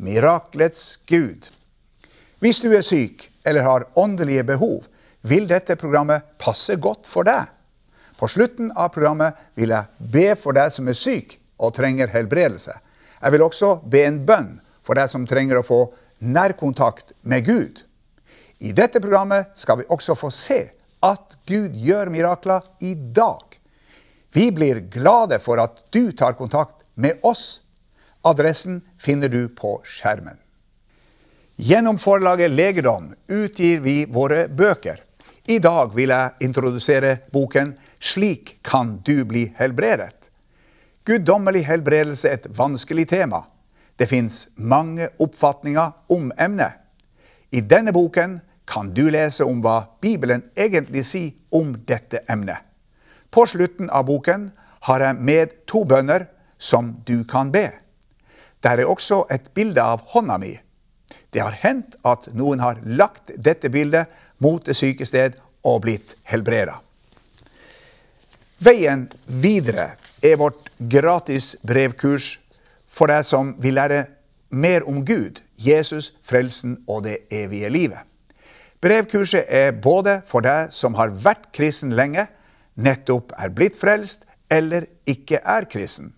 miraklets Gud. Hvis du er syk eller har åndelige behov, vil dette programmet passe godt for deg. På slutten av programmet vil jeg be for deg som er syk og trenger helbredelse. Jeg vil også be en bønn for deg som trenger å få nærkontakt med Gud. I dette programmet skal vi også få se at Gud gjør mirakler i dag. Vi blir glade for at du tar kontakt med oss Adressen finner du på skjermen. Gjennom forlaget Legedom utgir vi våre bøker. I dag vil jeg introdusere boken 'Slik kan du bli helbredet'. Guddommelig helbredelse er et vanskelig tema. Det fins mange oppfatninger om emnet. I denne boken kan du lese om hva Bibelen egentlig sier om dette emnet. På slutten av boken har jeg med to bønner som du kan be. Der er også et bilde av hånda mi. Det har hendt at noen har lagt dette bildet mot det syke sted og blitt helbreda. Veien videre er vårt gratis brevkurs for deg som vil lære mer om Gud, Jesus, frelsen og det evige livet. Brevkurset er både for deg som har vært kristen lenge, nettopp er blitt frelst, eller ikke er kristen.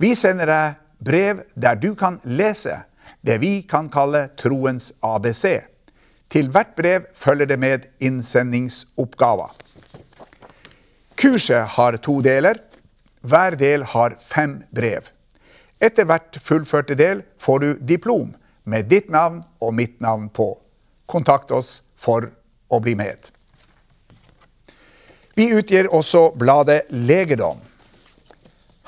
Vi sender deg brev der du kan lese det vi kan kalle troens ABC. Til hvert brev følger det med innsendingsoppgaver. Kurset har to deler. Hver del har fem brev. Etter hvert fullførte del får du diplom med ditt navn og mitt navn på. Kontakt oss for å bli med. Vi utgir også bladet Legedom.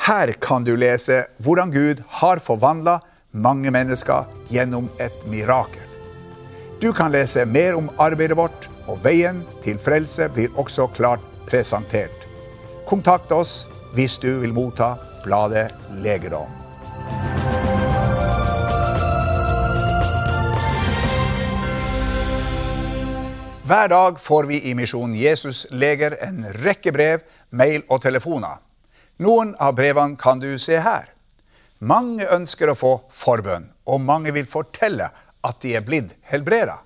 Her kan du lese hvordan Gud har forvandla mange mennesker gjennom et mirakel. Du kan lese mer om arbeidet vårt, og veien til frelse blir også klart presentert. Kontakt oss hvis du vil motta bladet Legedom. Hver dag får vi i Misjon Jesus leger en rekke brev, mail og telefoner. Noen av brevene kan du se her. Mange ønsker å få forbønn, og mange vil fortelle at de er blitt helbreda.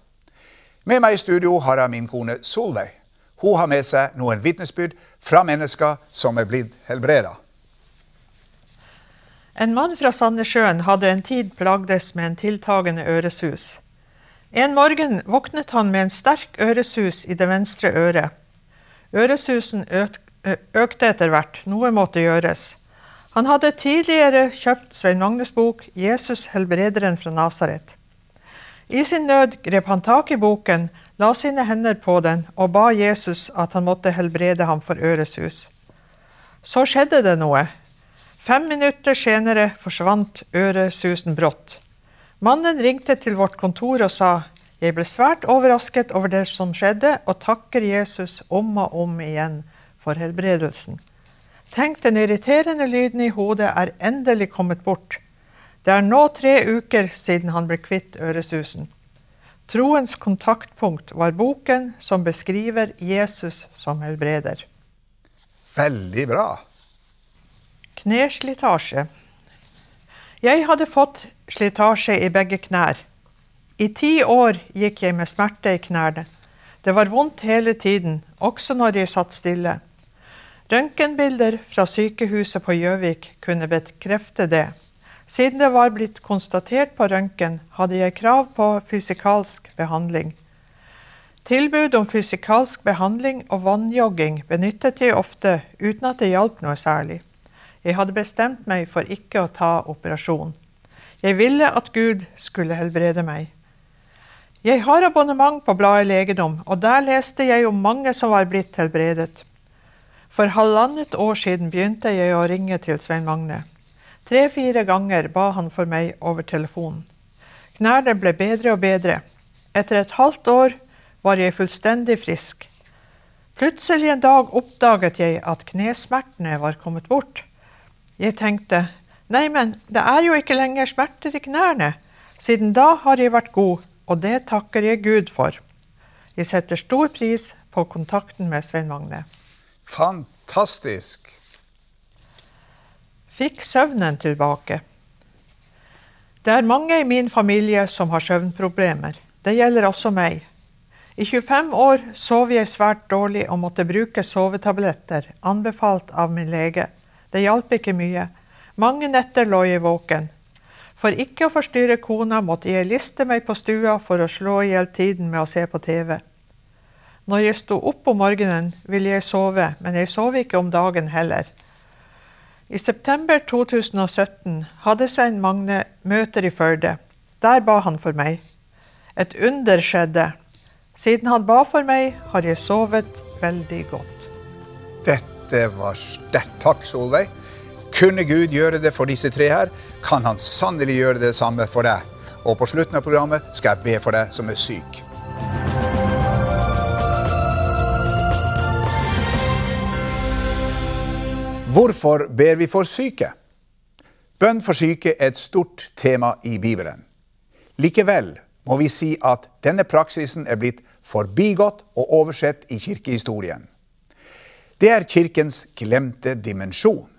Med meg i studio har jeg min kone Solveig. Hun har med seg noen vitnesbyrd fra mennesker som er blitt helbreda. En mann fra Sandnessjøen hadde en tid plagdes med en tiltagende øresus. En morgen våknet han med en sterk øresus i det venstre øret. Øresusen økte økte etter hvert. Noe måtte gjøres. Han hadde tidligere kjøpt Svein Magnes bok 'Jesus helbrederen fra Nasaret'. I sin nød grep han tak i boken, la sine hender på den og ba Jesus at han måtte helbrede ham for øresus. Så skjedde det noe. Fem minutter senere forsvant øresusen brått. Mannen ringte til vårt kontor og sa jeg ble svært overrasket over det som skjedde, og takker Jesus om og om igjen for helbredelsen. Tenk, den irriterende lyden i hodet er endelig kommet bort. Det er nå tre uker siden han ble kvitt øresusen. Troens kontaktpunkt var boken som beskriver Jesus som helbreder. Veldig bra. Kneslitasje. Jeg hadde fått slitasje i begge knær. I ti år gikk jeg med smerte i knærne. Det var vondt hele tiden, også når jeg satt stille. Røntgenbilder fra sykehuset på Gjøvik kunne bekrefte det. Siden det var blitt konstatert på røntgen, hadde jeg krav på fysikalsk behandling. Tilbud om fysikalsk behandling og vannjogging benyttet jeg ofte uten at det hjalp noe særlig. Jeg hadde bestemt meg for ikke å ta operasjon. Jeg ville at Gud skulle helbrede meg. Jeg har abonnement på bladet Legedom, og der leste jeg om mange som var blitt helbredet. For halvannet år siden begynte jeg å ringe til Svein Magne. Tre-fire ganger ba han for meg over telefonen. Knærne ble bedre og bedre. Etter et halvt år var jeg fullstendig frisk. Plutselig en dag oppdaget jeg at knesmertene var kommet bort. Jeg tenkte nei, men det er jo ikke lenger smerter i knærne. Siden da har jeg vært god, og det takker jeg Gud for. Jeg setter stor pris på kontakten med Svein Magne. Fantastisk. Fikk søvnen tilbake. Det er mange i min familie som har søvnproblemer. Det gjelder også meg. I 25 år sov jeg svært dårlig og måtte bruke sovetabletter, anbefalt av min lege. Det hjalp ikke mye. Mange netter lå jeg våken. For ikke å forstyrre kona måtte jeg liste meg på stua for å slå i hjel tiden med å se på TV. Når jeg sto opp om morgenen, ville jeg sove, men jeg sov ikke om dagen heller. I september 2017 hadde Svein Magne møter i Førde. Der ba han for meg. Et under skjedde. Siden han ba for meg, har jeg sovet veldig godt. Dette var sterkt. Takk, Solveig. Kunne Gud gjøre det for disse tre her, kan han sannelig gjøre det samme for deg. Og på slutten av programmet skal jeg be for deg som er syk. Hvorfor ber vi for syke? Bønn for syke er et stort tema i Bibelen. Likevel må vi si at denne praksisen er blitt forbigått og oversett i kirkehistorien. Det er kirkens glemte dimensjon.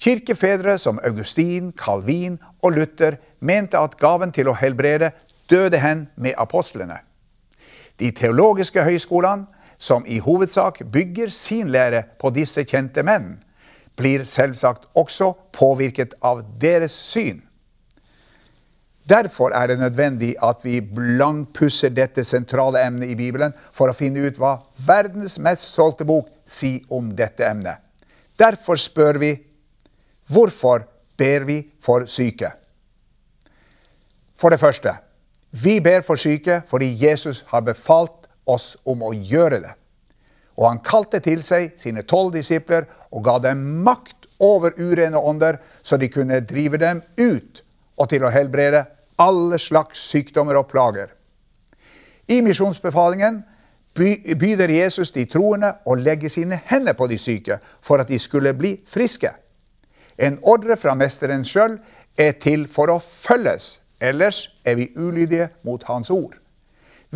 Kirkefedre som Augustin, Calvin og Luther mente at gaven til å helbrede døde hen med apostlene. De teologiske høyskolene, som i hovedsak bygger sin lære på disse kjente menn, blir selvsagt også påvirket av deres syn. Derfor er det nødvendig at vi blankpusser dette sentrale emnet i Bibelen for å finne ut hva verdens mest solgte bok sier om dette emnet. Derfor spør vi hvorfor ber vi for syke? For det første, vi ber for syke fordi Jesus har befalt oss om å gjøre det. Og han kalte til seg sine tolv disipler og ga dem makt over urene ånder, så de kunne drive dem ut og til å helbrede alle slags sykdommer og plager. I misjonsbefalingen byder Jesus de troende å legge sine hender på de syke for at de skulle bli friske. En ordre fra mesteren sjøl er til for å følges, ellers er vi ulydige mot hans ord.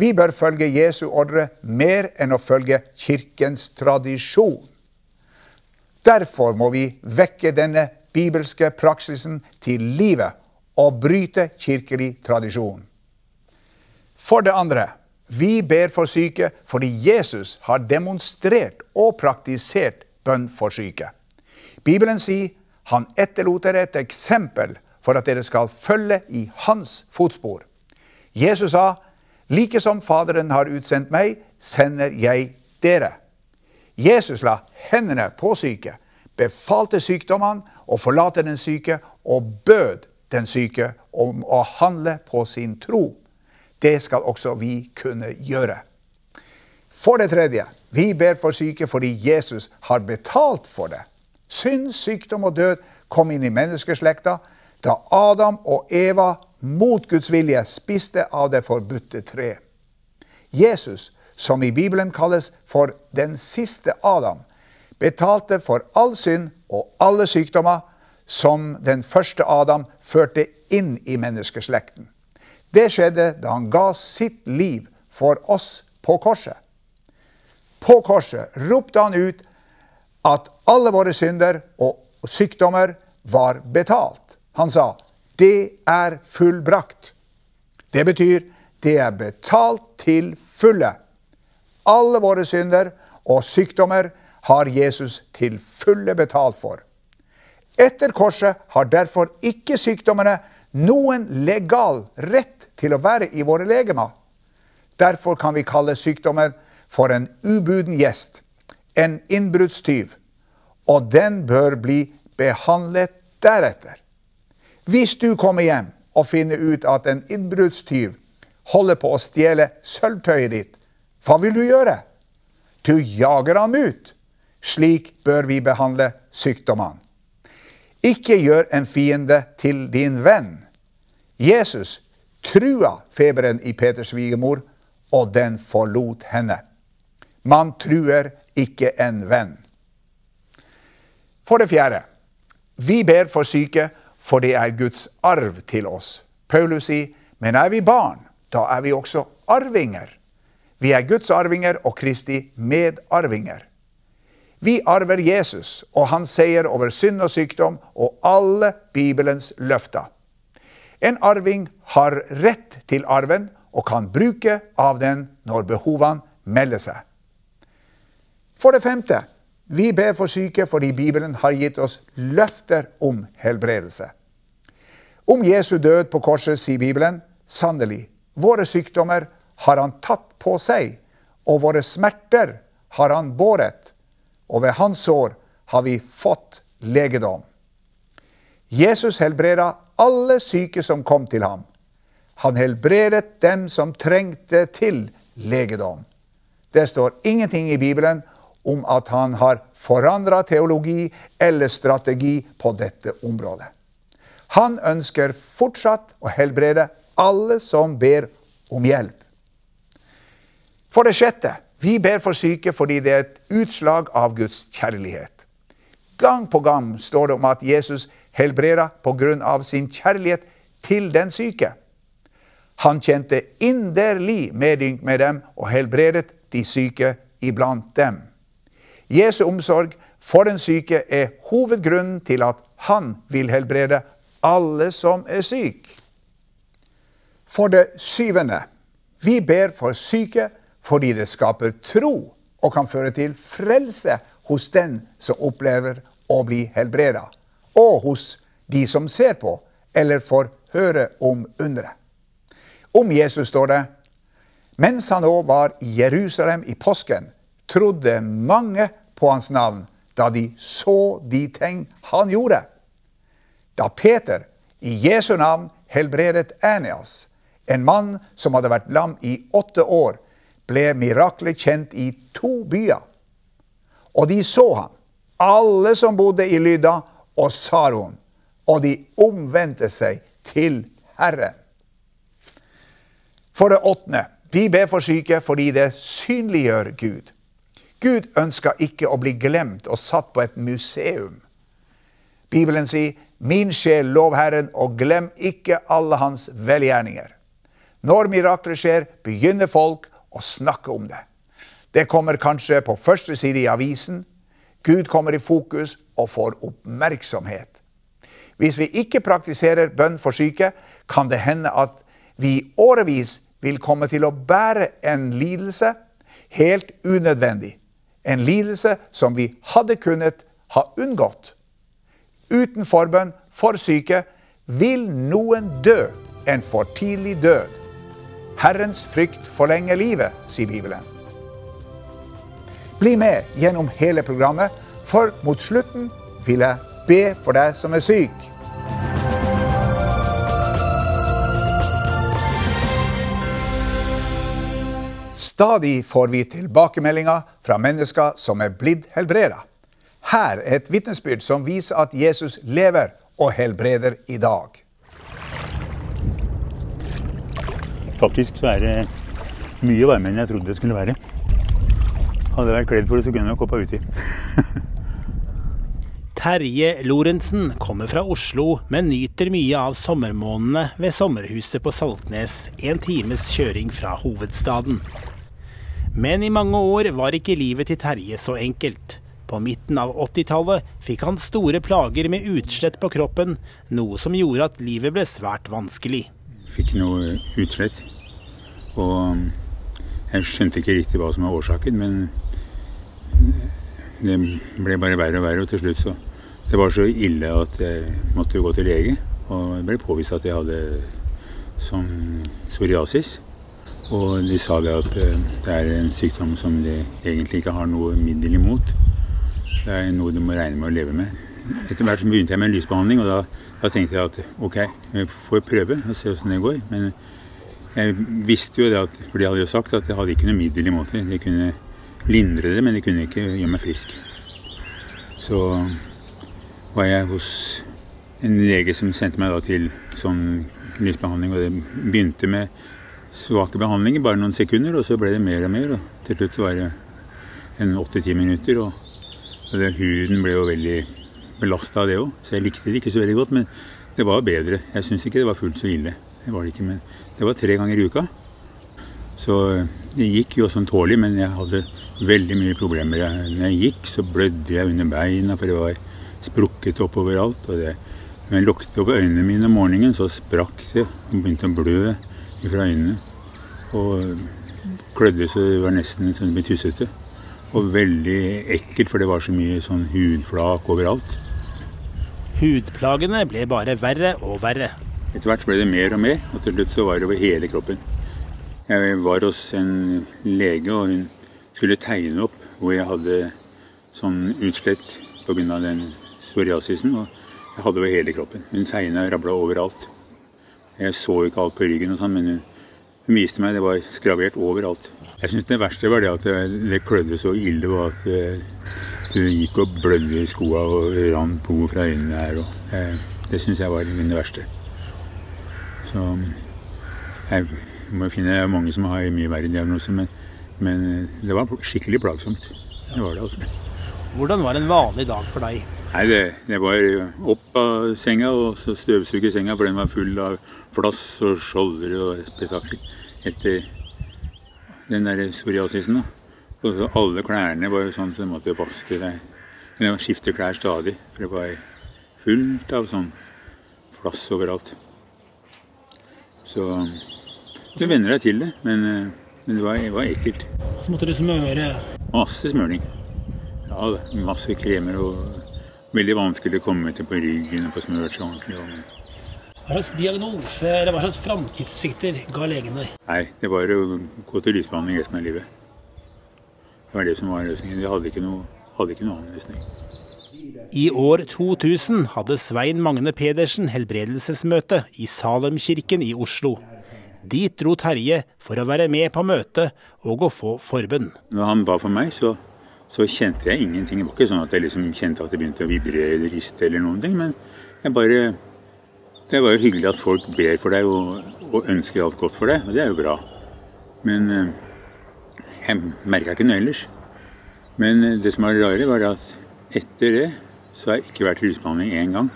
Vi bør følge Jesu ordre mer enn å følge kirkens tradisjon. Derfor må vi vekke denne bibelske praksisen til livet og bryte kirkelig tradisjon. For det andre, vi ber for syke fordi Jesus har demonstrert og praktisert bønn for syke. Bibelen sier han etterlot dere et eksempel for at dere skal følge i hans fotspor. Jesus sa, like som Faderen har utsendt meg, sender jeg dere. Jesus la hendene på syke, befalte sykdommene og forlate den syke, og bød den syke om å handle på sin tro. Det skal også vi kunne gjøre. For det tredje, vi ber for syke fordi Jesus har betalt for det. Synd, sykdom og død kom inn i menneskeslekta da Adam og Eva mot Guds vilje spiste av det forbudte tre. Jesus, som i Bibelen kalles for den siste Adam, betalte for all synd og alle sykdommer som den første Adam førte inn i menneskeslekten. Det skjedde da han ga sitt liv for oss på korset. På korset ropte han ut at alle våre synder og sykdommer var betalt. Han sa 'det er fullbrakt'. Det betyr det er betalt til fulle. Alle våre synder og sykdommer har Jesus til fulle betalt for. Etter korset har derfor ikke sykdommene noen legal rett til å være i våre legemer. Derfor kan vi kalle sykdommer for en ubuden gjest, en innbruddstyv, og den bør bli behandlet deretter. Hvis du kommer hjem og finner ut at en innbruddstyv holder på å stjele sølvtøyet ditt, hva vil du gjøre? Du jager ham ut. Slik bør vi behandle sykdommene. Ikke gjør en fiende til din venn. Jesus trua feberen i Peters svigermor, og den forlot henne. Man truer ikke en venn. For det fjerde, vi ber for syke, for det er Guds arv til oss. Paulus sier, men er vi barn, da er vi også arvinger. Vi er Guds arvinger og Kristi medarvinger. Vi arver Jesus og hans seier over synd og sykdom og alle Bibelens løfter. En arving har rett til arven og kan bruke av den når behovene melder seg. For det femte, vi ber for syke fordi Bibelen har gitt oss løfter om helbredelse. Om Jesu død på korset sier Bibelen sannelig, våre sykdommer har han tatt på seg, og våre smerter har han båret, og ved hans sår har vi fått legedom. Jesus helbreda alle syke som kom til ham. Han helbredet dem som trengte til legedom. Det står ingenting i Bibelen om at han har forandra teologi eller strategi på dette området. Han ønsker fortsatt å helbrede alle som ber om hjelp. For det sjette, vi ber for syke fordi det er et utslag av Guds kjærlighet. Gang på gang står det om at Jesus helbreda pga. sin kjærlighet til den syke. Han kjente inderlig medynk med dem og helbredet de syke iblant dem. Jesu omsorg for den syke er hovedgrunnen til at han vil helbrede alle som er syke. For det syvende, vi ber for syke fordi det skaper tro og kan føre til frelse hos den som opplever å bli helbreda og hos de som ser på eller får høre om underet. Om Jesus står det mens han òg var i Jerusalem i påsken, trodde mange på hans navn da de så de ting han gjorde. Da Peter i Jesu navn helbredet Enias, en mann som hadde vært lam i åtte år, ble miraklet kjent i to byer. Og de så ham, alle som bodde i Lyda og Saron, og de omvendte seg til Herren. For det åttende, vi ber for syke fordi det synliggjør Gud. Gud ønsker ikke å bli glemt og satt på et museum. Bibelen sier, 'Min sjel, lov Herren, og glem ikke alle hans velgjerninger'. Når mirakler skjer, begynner folk å snakke om det. Det kommer kanskje på første side i avisen, Gud kommer i fokus og får oppmerksomhet. Hvis vi ikke praktiserer bønn for syke, kan det hende at vi i årevis vil komme til å bære en lidelse helt unødvendig. En lidelse som vi hadde kunnet ha unngått. Uten forbønn for syke vil noen dø en for tidlig død. Herrens frykt forlenger livet, sier Bibelen. Bli med gjennom hele programmet, for mot slutten vil jeg be for deg som er syk. Stadig får vi tilbakemeldinger fra mennesker som er blitt helbreda. Her er et vitnesbyrd som viser at Jesus lever og helbreder i dag. Faktisk så er det mye varmere enn jeg trodde det skulle være. Hadde jeg vært kledd for det, så kunne jeg hoppa uti. Terje Lorentzen kommer fra Oslo, men nyter mye av sommermånedene ved sommerhuset på Saltnes, en times kjøring fra hovedstaden. Men i mange år var ikke livet til Terje så enkelt. På midten av 80-tallet fikk han store plager med utslett på kroppen, noe som gjorde at livet ble svært vanskelig. Fikk noe utslett. Og jeg skjønte ikke riktig hva som var årsaken, men det ble bare verre og verre. Og til slutt så Det var så ille at jeg måtte gå til lege. Og det ble påvist at jeg hadde sånn psoriasis. Og de sa det at eh, det er en sykdom som de egentlig ikke har noe middel imot. Det er noe du må regne med å leve med. Etter hvert så begynte jeg med en lysbehandling, og da, da tenkte jeg at ok, vi får prøve og se åssen det går. Men jeg visste jo det, at, for de hadde jo sagt at jeg hadde ikke noe middel imot det. De kunne lindre det, men de kunne ikke gjøre meg frisk. Så var jeg hos en lege som sendte meg til sånn lysbehandling, Og det begynte med svake behandlinger, bare noen sekunder, og så ble det mer og mer. Og til slutt var det en åtte-ti minutter. Og, det, huden ble jo veldig belasta av det òg, så jeg likte det ikke så veldig godt. Men det var bedre. Jeg syns ikke det var fullt så ille. Det var det ikke, men det var tre ganger i uka. Så det gikk jo sånn tålelig, men jeg hadde veldig mye problemer. Når jeg gikk, så blødde jeg under beina, for det var sprukket opp overalt. Og det, når jeg lukket opp øynene mine om morgenen, så sprakk det og begynte å blø fra øynene. Og klødde så det var nesten sånn ble tussete. Og veldig ekkelt, for det var så mye sånn hudflak overalt. Hudplagene ble bare verre og verre. Etter hvert ble det mer og mer, og til slutt så var det over hele kroppen. Jeg var hos en lege, og hun skulle tegne opp hvor jeg hadde sånn utslett pga. den psoriasisen. Og jeg hadde over hele kroppen. Hun tegna og rabla overalt. Jeg så ikke alt på ryggen, og sånn, men hun, viste meg det var skravert overalt. Jeg syns det verste var det at det, det klødde så ille, og at du gikk og blødde i skoa og rant blod fra øynene her. Og, eh, det syns jeg var det verste. Så jeg må finne mange som har mye verre diagnoser, men, men, det var skikkelig plagsomt. Det var det altså. Hvordan var en vanlig dag for deg? Nei, det, det var opp av senga og så støvsuge senga, for den var full av flass og skjolder og spetakkel etter den der psoriasisen. da. Og så alle klærne var jo sånn så du måtte vaske deg. Men skifte klær stadig, for det var fullt av sånn flass overalt. Så du venner deg til det, men, eh, men det, var, det, var, ekkelt. Så måtte du smøre? Masse smøring. Ja, masse kremer og veldig vanskelig å komme til på ryggen og få smørt seg ordentlig. Hva slags diagnose eller hva slags framtidssikter ga legen deg? Nei, det var å gå til lysbehandling resten av livet. Det var det som var løsningen. Vi hadde ikke noe, hadde ikke noe annen løsning. I år 2000 hadde Svein Magne Pedersen helbredelsesmøte i Salemkirken i Oslo. Dit dro Terje for å være med på møtet og å få forbønn. Når han ba for meg, så, så, kjente jeg ingenting. Det var ikke sånn at jeg liksom kjente at det begynte å vibrere eller riste eller noen ting. Men jeg bare Det var jo hyggelig at folk ber for deg og, og ønsker alt godt for deg, og det er jo bra. Men eh, jeg merka ikke noe ellers. Men eh, det som var rare, var at etter det så har jeg ikke vært i rusbehandling én gang.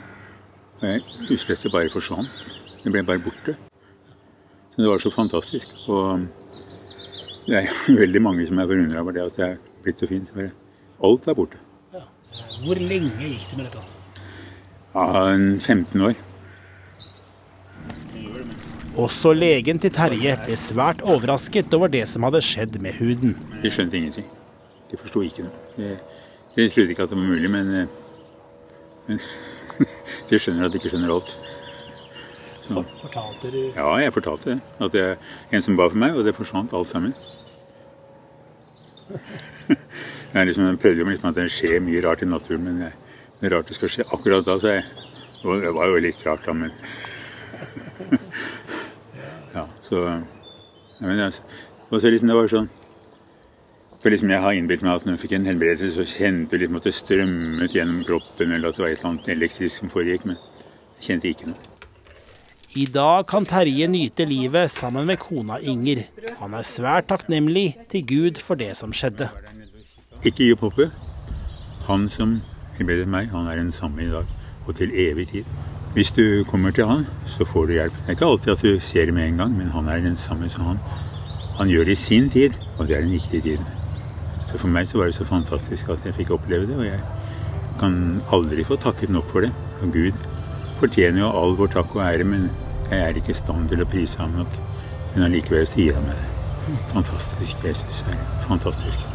Utslettet bare forsvant. Det ble bare borte. Så det var så fantastisk. Og det er veldig mange som er forundra over det at er blitt så fint. Alt er borte. Ja. Hvor lenge gikk det med dette? Ja, 15 år. Også legen til Terje ble svært overrasket over det som hadde skjedd med huden. De skjønte ingenting. De forsto ikke noe. De, de trodde ikke at det var mulig, men, men de skjønner at de ikke skjønner alt. Så. Fortalte du? Ja, jeg fortalte det. At det er en som ba for meg, og det forsvant alt sammen. jeg, liksom, jeg prøvde jo liksom at det skjer mye rart i naturen, men det, er rart det skal skje akkurat da. Så jeg, det var jo litt rart, da, men Ja, så ja, men, og så liksom, det var sånn for liksom Jeg har innbilt meg at når jeg fikk en helbredelse, så kjente jeg liksom at det strømmet gjennom kroppen, eller at det var et eller annet elektrisk som foregikk, men jeg kjente ikke noe. I dag kan Terje nyte livet sammen med kona Inger. Han er svært takknemlig til Gud for det som skjedde. Ikke gi opp håpet. Han som helbredet meg, han er den samme i dag og til evig tid. Hvis du kommer til han, så får du hjelp. Det er ikke alltid at du ser det med en gang, men han er den samme som han. Han gjør det i sin tid, og det er den riktige tiden. Så For meg så var det så fantastisk at jeg fikk oppleve det, og jeg kan aldri få takket nok for det. Og Gud fortjener jo all vår takk og ære, men jeg er ikke i stand til å prise ham nok, men allikevel gir han meg det. Fantastisk. Jesus er fantastisk.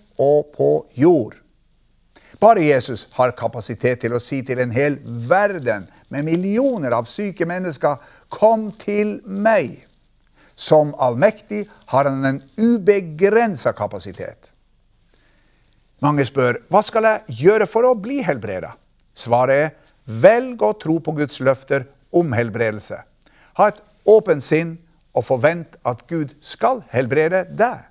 og på jord'. Bare Jesus har kapasitet til å si til en hel verden med millioner av syke mennesker Kom til meg. Som allmektig har han en ubegrensa kapasitet. Mange spør hva skal jeg gjøre for å bli helbreda. Svaret er velg å tro på Guds løfter om helbredelse. Ha et åpent sinn og forvent at Gud skal helbrede deg.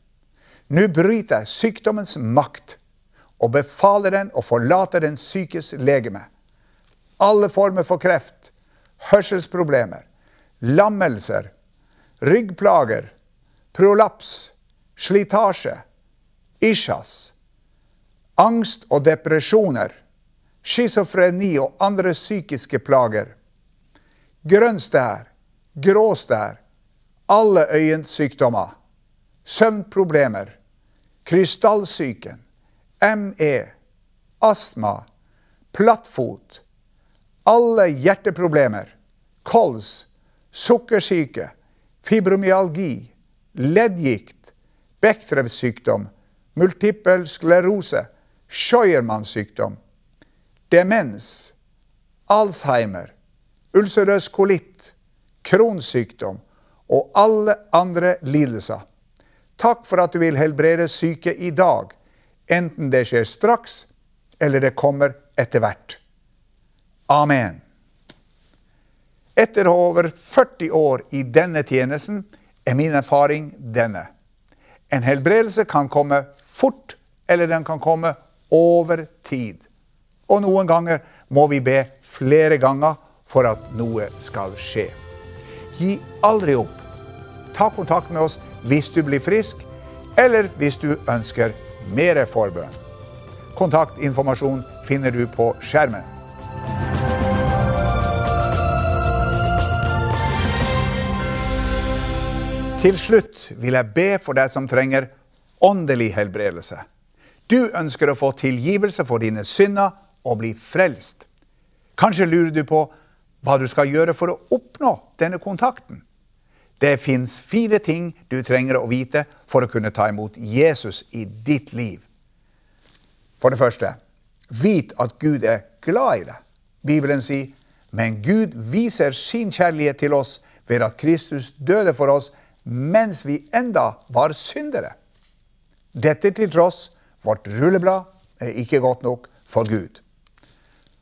Nå bryter jeg sykdommens makt og befaler den å forlate den sykes legeme. Alle former for kreft, hørselsproblemer, lammelser, ryggplager, prolaps, slitasje, isjas, angst og depresjoner, schizofreni og andre psykiske plager, grønn stær, grå stær, alle øyensykdommer, søvnproblemer, krystallsyken, ME, astma, plattfot, alle hjerteproblemer, kols, sukkersyke, fibromyalgi, leddgikt, Bechdrevs multippel sklerose, Scheuermann-sykdom, demens, Alzheimer, ulcerøs kolitt, kronsykdom og alle andre lidelser. Takk for at du vil helbrede syke i dag enten det skjer straks, eller det kommer etter hvert. Amen. Etter over 40 år i denne tjenesten er min erfaring denne. En helbredelse kan komme fort, eller den kan komme over tid. Og noen ganger må vi be flere ganger for at noe skal skje. Gi aldri opp. Ta kontakt med oss hvis du blir frisk, eller hvis du ønsker mer forbønn. Kontaktinformasjon finner du på skjermen. Til slutt vil jeg be for deg som trenger åndelig helbredelse. Du ønsker å få tilgivelse for dine synder og bli frelst. Kanskje lurer du på hva du skal gjøre for å oppnå denne kontakten. Det fins fire ting du trenger å vite for å kunne ta imot Jesus i ditt liv. For det første, vit at Gud er glad i deg. Bibelen sier, men Gud viser sin kjærlighet til oss ved at Kristus døde for oss mens vi enda var syndere. Dette til tross, vårt rulleblad er ikke godt nok for Gud.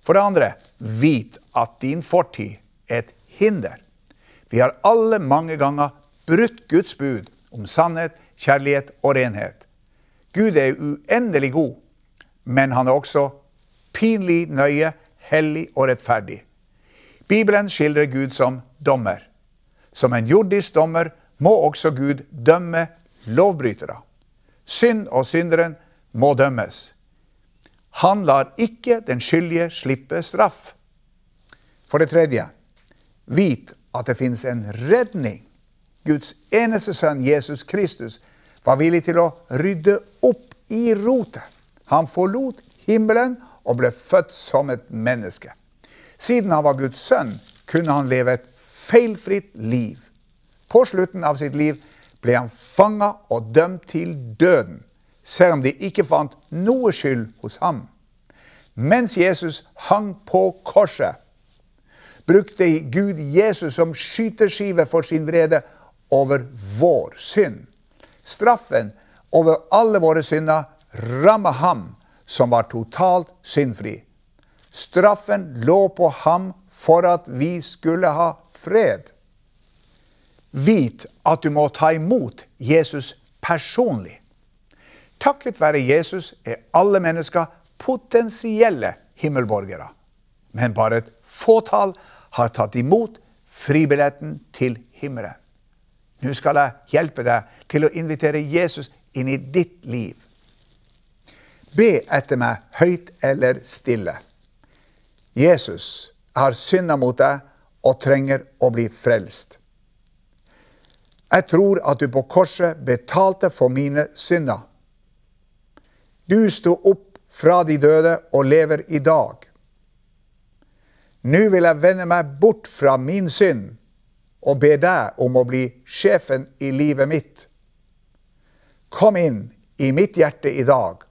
For det andre, vit at din fortid er et hinder. Vi har alle mange ganger brutt Guds bud om sannhet, kjærlighet og renhet. Gud er uendelig god, men han er også pinlig nøye, hellig og rettferdig. Bibelen skildrer Gud som dommer. Som en jordisk dommer må også Gud dømme lovbrytere. Synd og synderen må dømmes. Han lar ikke den skyldige slippe straff. For det tredje, vit at det finnes en redning. Guds eneste sønn, Jesus Kristus, var villig til å rydde opp i rotet. Han forlot himmelen og ble født som et menneske. Siden han var Guds sønn, kunne han leve et feilfritt liv. På slutten av sitt liv ble han fanga og dømt til døden, selv om de ikke fant noe skyld hos ham. Mens Jesus hang på korset, brukte Gud Jesus som skyteskive for sin vrede over vår synd. Straffen over alle våre synder rammet ham som var totalt syndfri. Straffen lå på ham for at vi skulle ha fred. Vit at du må ta imot Jesus personlig. Takket være Jesus er alle mennesker potensielle himmelborgere. Men bare et fåtall har tatt imot fribilletten til himmelen. Nå skal jeg hjelpe deg til å invitere Jesus inn i ditt liv. Be etter meg høyt eller stille. Jesus, jeg har synda mot deg og trenger å bli frelst. Jeg tror at du på korset betalte for mine synder. Du sto opp fra de døde og lever i dag. Nå vil jeg vende meg bort fra min synd og be deg om å bli sjefen i livet mitt. Kom inn i mitt hjerte i dag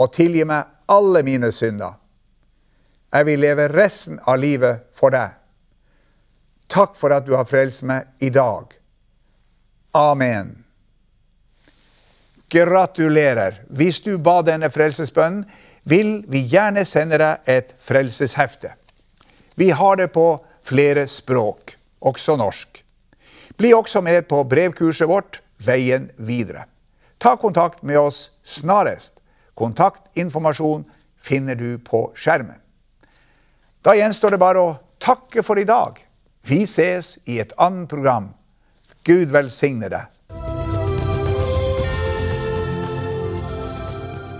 og tilgi meg alle mine synder. Jeg vil leve resten av livet for deg. Takk for at du har frelst meg i dag. Amen. Gratulerer. Hvis du ba denne frelsesbønnen, vil vi gjerne sende deg et frelseshefte. Vi har det på flere språk, også norsk. Bli også med på brevkurset vårt Veien videre. Ta kontakt med oss snarest. Kontaktinformasjon finner du på skjermen. Da gjenstår det bare å takke for i dag. Vi ses i et annet program. Gud velsigne deg.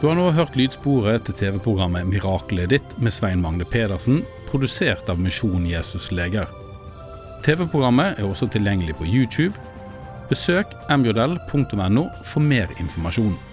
Du har nå hørt lydsporet til TV-programmet 'Miraklet ditt' med Svein Magne Pedersen, produsert av Misjon Jesus Leger. TV-programmet er også tilgjengelig på YouTube. Besøk mjl.no for mer informasjon.